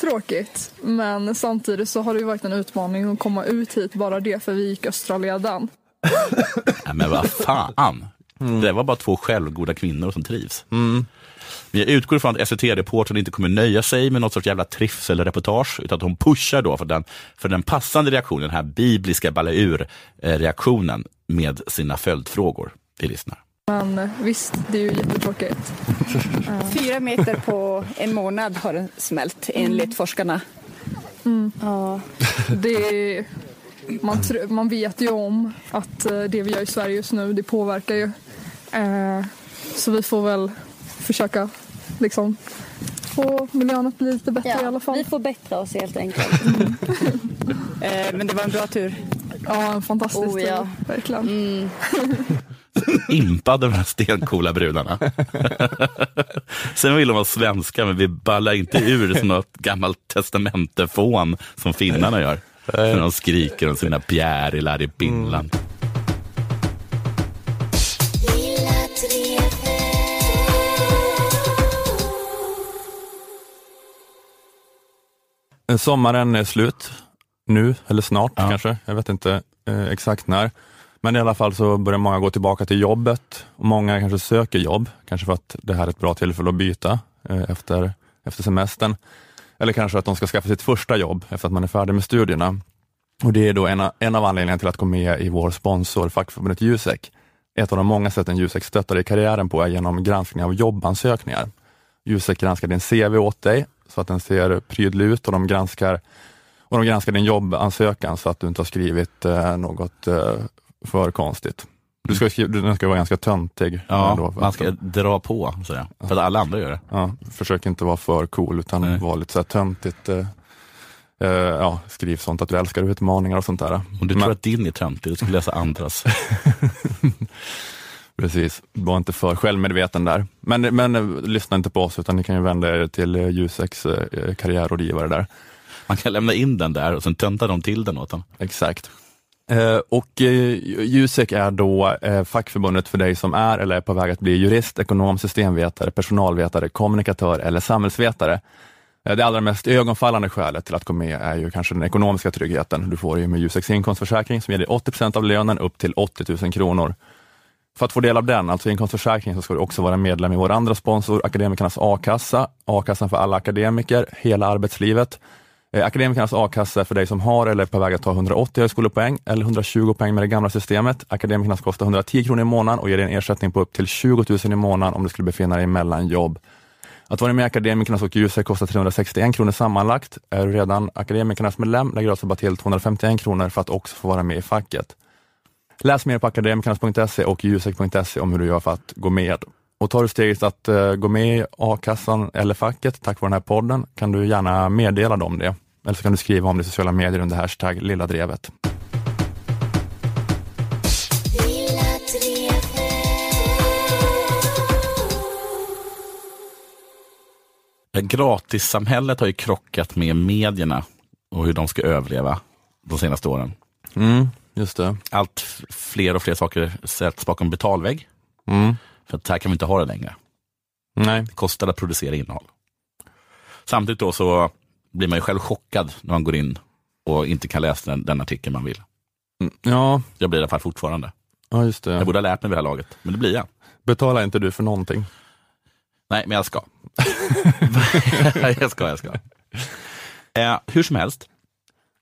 tråkigt. Men samtidigt så har det ju varit en utmaning att komma ut hit bara det för vi gick östra leden. Nej, men vad fan. Det var bara två självgoda kvinnor som trivs. Men jag utgår ifrån att SVT-reportern inte kommer nöja sig med något sorts jävla trivselreportage, utan att hon pushar då för den, för den passande reaktionen, den här bibliska balla-ur-reaktionen med sina följdfrågor till lyssnare. Men visst, det är ju jättetråkigt. Fyra meter på en månad har den smält enligt forskarna. Mm. Det är, man, tr- man vet ju om att eh, det vi gör i Sverige just nu, det påverkar ju. Eh, så vi får väl försöka liksom få miljön att bli lite bättre i alla fall. Vi får bättra oss helt enkelt. Eh, Men det var en bra tur. Ja, en fantastisk Oh, ja. tur, verkligen. Mm. impad de här stencoola brudarna. Sen vill de vara svenska, men vi ballar inte ur som något gammalt testamentefån som finnarna gör. När de skriker om sina bjärilar i Finland. Eh, Sommaren är slut nu, eller snart kanske. Jag vet inte eh, exakt när. Men i alla fall så börjar många gå tillbaka till jobbet och många kanske söker jobb, kanske för att det här är ett bra tillfälle att byta eh, efter, efter semestern. Eller kanske att de ska skaffa sitt första jobb efter att man är färdig med studierna. Och Det är då en, av- en av anledningarna till att gå med i vår sponsor, fackförbundet Jusek. Ett av de många sätten Jusek stöttar dig i karriären på är genom granskning av jobbansökningar. Jusek granskar din CV åt dig så att den ser prydlig ut och de granskar, och de granskar din jobbansökan så att du inte har skrivit eh, något eh, för konstigt. Du ska, skriva, den ska vara ganska töntig. Ja, för man att- ska dra på, så jag. för att alla andra gör det. Ja, försök inte vara för cool utan vara lite så här töntigt. Eh, eh, ja, skriv sånt att du älskar utmaningar och sånt där. Om du Men- tror att din är töntig, du ska läsa andras. Precis, var inte för självmedveten där. Men, men eh, lyssna inte på oss utan ni kan ju vända er till eh, Juseks eh, karriärrådgivare där. Man kan lämna in den där och sen tönta de till den åt en. Exakt. Eh, och Jusek är då eh, fackförbundet för dig som är eller är på väg att bli jurist, ekonom, systemvetare, personalvetare, kommunikatör eller samhällsvetare. Eh, Det allra mest ögonfallande skälet till att gå med är ju kanske den ekonomiska tryggheten. Du får ju med Juseks inkomstförsäkring som ger dig 80 av lönen upp till 80 000 kronor. För att få del av den, alltså inkomstförsäkringen, så ska du också vara medlem i vår andra sponsor, Akademikernas a-kassa. A-kassan för alla akademiker, hela arbetslivet. Eh, Akademikernas a-kassa är för dig som har eller är på väg att ta 180 högskolepoäng eller 120 poäng med det gamla systemet. Akademikernas kostar 110 kronor i månaden och ger dig en ersättning på upp till 20 000 i månaden om du skulle befinna dig mellan jobb. Att vara med i Akademikernas och Ljuset kostar 361 kronor sammanlagt. Är du redan Akademikernas medlem lägger du alltså bara till 251 kronor för att också få vara med i facket. Läs mer på akademikernas.se och jusek.se om hur du gör för att gå med. Och tar du steget att eh, gå med i a-kassan eller facket tack vare den här podden kan du gärna meddela dem det. Eller så kan du skriva om det i sociala medier under hashtag lilla drevet. Gratissamhället har ju krockat med medierna och hur de ska överleva de senaste åren. Mm, just det. Allt fler och fler saker sätts bakom betalvägg. Mm. För att här kan vi inte ha det längre. Nej. Det kostar att producera innehåll. Samtidigt då så blir man ju själv chockad när man går in och inte kan läsa den, den artikel man vill. Ja. Jag blir i alla fall fortfarande. Ja, just det. Jag borde ha lärt mig vid det här laget, men det blir jag. Betalar inte du för någonting? Nej, men jag ska. jag ska, jag ska. Eh, hur som helst,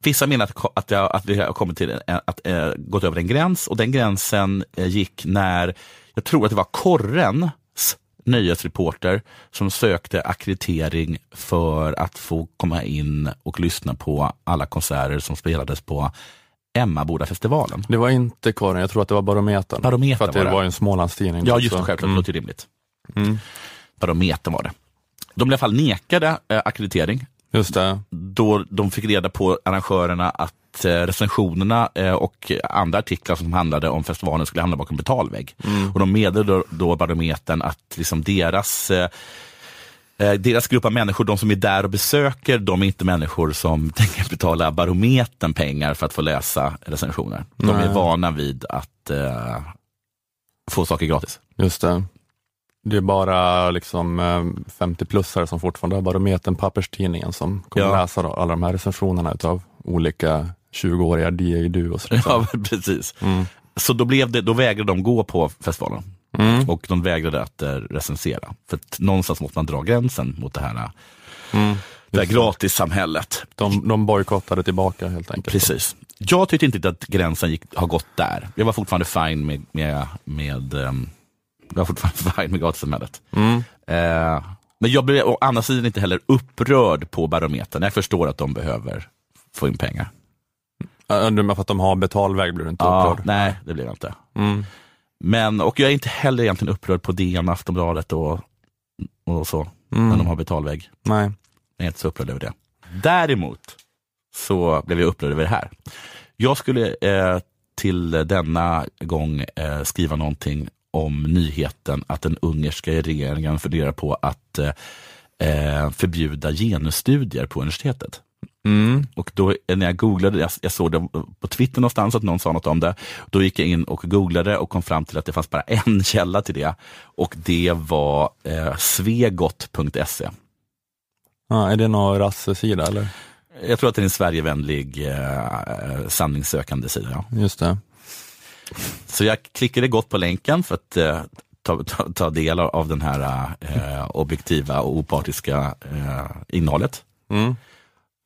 vissa menar att, att, jag, att vi har kommit till en- att, eh, gått över en gräns och den gränsen eh, gick när, jag tror att det var Korrens nöjesreporter som sökte akkreditering för att få komma in och lyssna på alla konserter som spelades på Emmabodafestivalen. Det var inte Karin, jag tror att det var Barometern. Barometern För att det var var, det. en Smålandstidning. Ja, just det, självklart. Mm. Det låter rimligt. Mm. Barometern var det. De blev i alla fall nekade eh, akkreditering. Just det. Då de fick reda på arrangörerna att eh, recensionerna eh, och andra artiklar som handlade om festivalen skulle hamna bakom betalvägg. Mm. Och de meddelade då, då Barometern att liksom deras eh, deras grupp av människor, de som är där och besöker, de är inte människor som tänker betala Barometern pengar för att få läsa recensioner. De är Nej. vana vid att eh, få saker gratis. Just det. Det är bara liksom eh, 50-plussare som fortfarande har Barometern, papperstidningen, som kommer Ja. läsa alla de här recensionerna utav olika 20-åriga DJ-duos. Ja, precis. Så då, blev det, då vägrade de gå på festivalen. Mm. Och de vägrade att eh, recensera. För att någonstans måste man dra gränsen mot det här, Mm. det här gratissamhället. De, de bojkottade tillbaka helt enkelt. Precis. Jag tyckte inte att gränsen gick, har gått där. Jag var fortfarande fine med, med, med, ehm, jag var fortfarande fine med gratissamhället. Mm. Eh, men jag blev å andra sidan inte heller upprörd på barometern. Jag förstår att de behöver få in pengar. Menar för att de har betalväg blir du inte Ja, upprörd? nej, det blev jag inte. Mm. Men, och jag är inte heller egentligen upprörd på DN, Aftonbladet och, och så, Mm. när de har betalväg. Nej. Jag är inte så upprörd över det. Däremot så blev jag upprörd över det här. Jag skulle eh, till denna gång eh, skriva någonting om nyheten att den ungerska regeringen funderar på att eh, eh, förbjuda genusstudier på universitetet. Mm. Och då eh, när jag googlade, jag, jag såg det på Twitter någonstans att någon sa något om det. Då gick jag in och googlade och kom fram till att det fanns bara en källa till det. Och det var eh, svegot.se. Ja, är det någon rassesida eller? Jag tror att det är en Sverigevänlig eh, sanningssökande sida. Ja. Just det. Så jag klickade gott på länken för att eh, ta, ta, ta del av, den här eh, objektiva och opartiska eh, innehållet. Mm.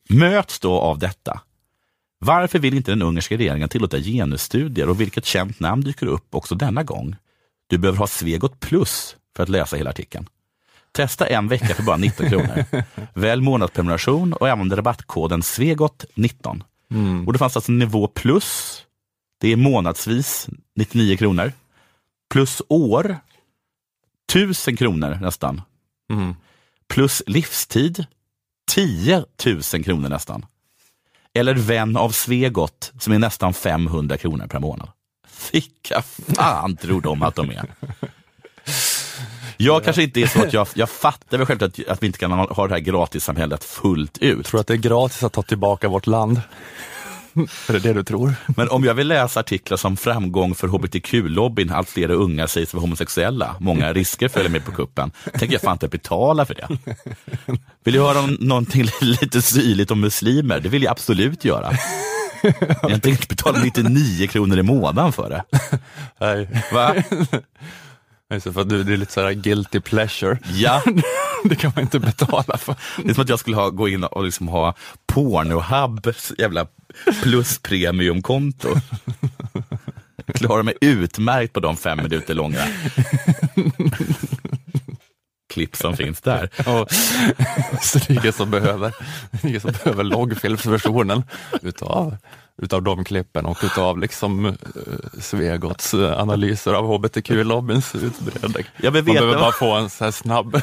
Möts då av detta. Varför vill inte den ungerska regeringen tillåta genusstudier och vilket känt namn dyker upp också denna gång? Du behöver ha Svegot plus för att läsa hela artikeln. Testa en vecka för bara 19 kronor. Välj månadsprenumeration och använd rabattkoden Svegot19. Mm. Och det fanns alltså nivå plus. Det är månadsvis 99 kronor. Plus år 1000 kronor nästan. Mm. Plus livstid 10 000 kronor nästan. Eller vän av Svegot som är nästan 500 kronor per månad. Vilka fan tror de att de är? Jag kanske inte är så att jag, jag fattar väl självklart att, att vi inte kan ha det här gratissamhället fullt ut. Tror du att det är gratis att ta tillbaka vårt land? är det det du tror? Men om jag vill läsa artiklar som framgång för hbtq-lobbyn, allt fler unga sägs vara homosexuella, många risker följer med på kuppen, tänker jag fan inte betala för det. Vill jag höra om någonting lite syrligt om muslimer? Det vill jag absolut göra. Jag tänker inte betala 99 kronor i månaden för det. Nej. Va? För att du, det är lite sådär guilty pleasure. Ja. det kan man inte betala för. Det är som att jag skulle ha, gå in och liksom ha Pornhubs jävla plus premiumkonto. Jag klarar mig utmärkt på de fem minuter långa klipp som finns där. Ja, så det är ingen som behöver, ingen som behöver långfilmsversionen utav, utav de klippen och utav liksom uh, Svegots eh, analyser av hbtq-lobbyns utbredning. Jag vill Man behöver bara få en så här snabb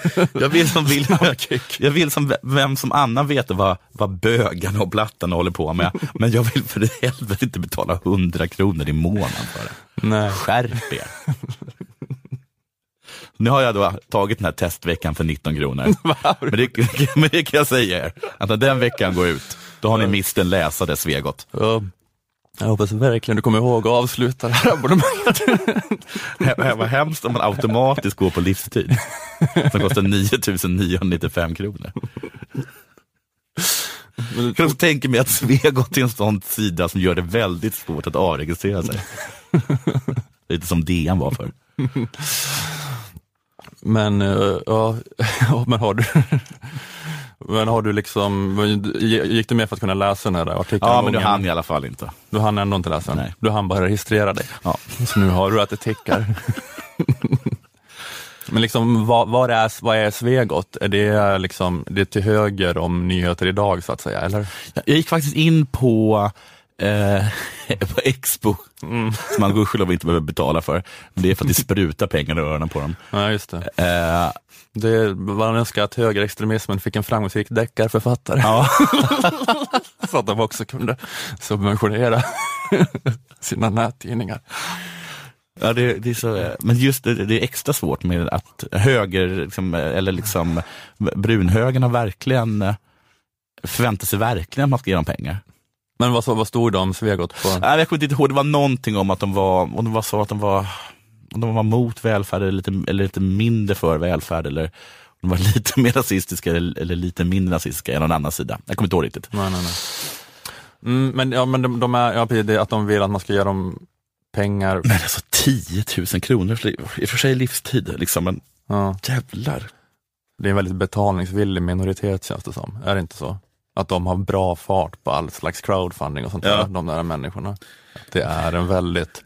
Jag vill som, vill, jag vill som vem som annan veta vad, vad bögarna och blattarna håller på med. Men jag vill för helvete inte betala 100 kronor i månaden för det. Nej. Skärp er. Nu har jag då tagit den här testveckan för 19 kronor. Men det, men det kan jag säga er, att när den veckan går ut, då har ni mist en läsare Svegot. Ja. Jag hoppas verkligen du kommer ihåg att avsluta det här abonnemanget. Det var hemskt om man automatiskt går på livstid. Som kostar 9995 kronor. Jag kan också tänka mig att Svegot är en sån sida som gör det väldigt svårt att avregistrera sig. Lite som DN var för. Men, eh, ja, men har du men har du liksom, gick du med för att kunna läsa den här artikeln? Ja, men Ungern? hann i alla fall inte. Du hann ändå inte läsa den? Nej. Du hann bara registrera dig? Ja. Så nu har du att det tickar. men liksom, vad, vad, är, vad är Svegot? Är det liksom, det är till höger om nyheter idag så att säga, eller? Jag gick faktiskt in på, eh, på Expo, som man gudskelov inte behöver betala för. Det är för att det sprutar pengar i öronen på dem. Ja, just det. Eh, det man önskar att högerextremismen fick en framgångsrik deckarförfattare. Ja. så att de också kunde subventionera sina nättidningar. Ja, det, det är så, eh, men just det, det är extra svårt med att höger, liksom, eller liksom brunhögern har verkligen eh, förväntar sig verkligen att man ska ge dem pengar. Men vad, så- vad stod om Svegot på? Nej, jag kommer inte ihåg, det var någonting om att de var, om det var så att de var, om de var mot välfärd eller lite, eller lite mindre för välfärd eller de var lite mer rasistiska eller, eller lite mindre rasistiska än någon annan sida. Jag kommer inte ihåg riktigt. Nej, nej, nej. Mm, men ja, men de, de är, ja, det är att de vill att man ska ge dem pengar. Men alltså 10 000 kronor, i och för sig livstid, liksom, men Ja. jävlar. Det är en väldigt betalningsvillig minoritet känns det som. Är det inte så? Att de har bra fart på all slags crowdfunding och sånt Ja. där, de där människorna. Det är en väldigt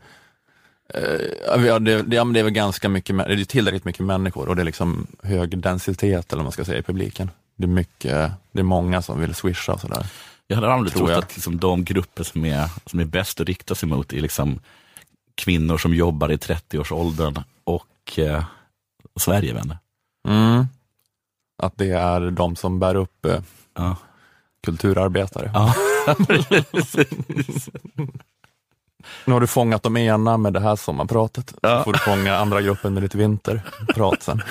eh, ja, det, det, ja, men det är väl ganska mycket, det är tillräckligt mycket människor och det är liksom hög densitet eller vad man ska säga i publiken. Det är mycket, det är många som vill swisha och sådär. Jag hade aldrig Tror trott jag. att liksom, de grupper som är, som är bäst att rikta sig mot är liksom kvinnor som jobbar i 30-årsåldern och eh, Sverigevänner. Mm. Att det är de som bär upp eh, Ja. Kulturarbetare. Ja. Nu har du fångat de ena med det här sommarpratet. Ja. Så får du fånga andra gruppen med ditt vinterprat sen.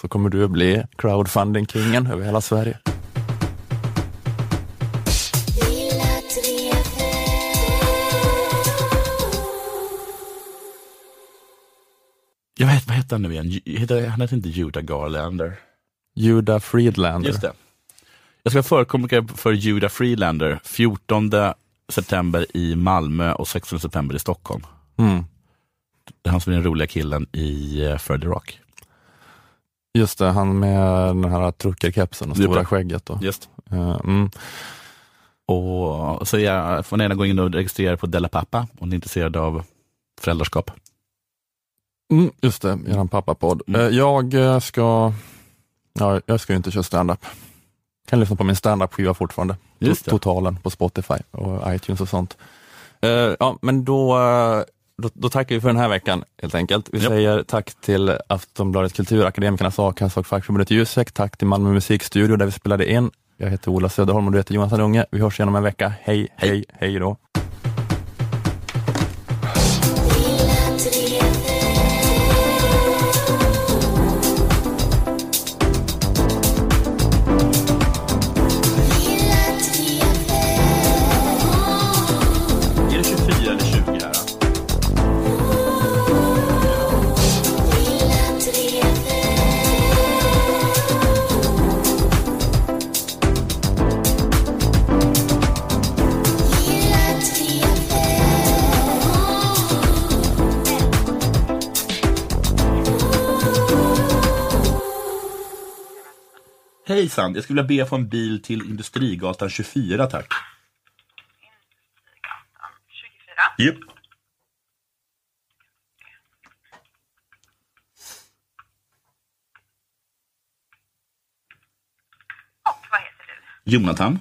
Så kommer du att bli crowdfunding-kingen över hela Sverige. Jag vet, vad heter han nu igen? Han heter inte Judah Garlander. Judah Friedlander. Just det. Jag ska förekomma för Judah Freelander 14 september i Malmö och 16 september i Stockholm. Mm. Det är han som är den roliga killen i uh, Further Rock. Just det, han med den här truckerkepsen och stora skägget. Då. Just. Eh, mm. Och så jag får ni gärna gå in och registrera er på Della Pappa om ni är intresserade av föräldraskap. Mm, just det, eran pappapodd. Mm. Eh, Jag eh, ska, ja, jag ska ju inte köra standup. Kan lyssna på min standup-skiva fortfarande. Just det. Totalen på Spotify och iTunes och sånt. Eh, ja, men då, eh, då, då tackar vi för den här veckan helt enkelt. Vi Japp. säger tack till Aftonbladet Kulturakademikernas a-kassa och fackförbundet Jusek. Tack till Malmö musikstudio där vi spelade in. Jag heter Ola Söderholm och du heter Jonas Unge. Vi hörs igen om en vecka. Hej, hej, hej då. Hejsan, jag skulle vilja be få en bil till Industrigatan 24 tack. Japp. Och vad heter du? Jonathan.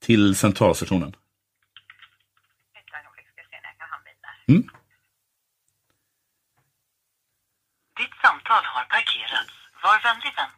Till Centralstationen. Ska kan använda. Mm. Ditt samtal har parkerats. Var vänlig vänta.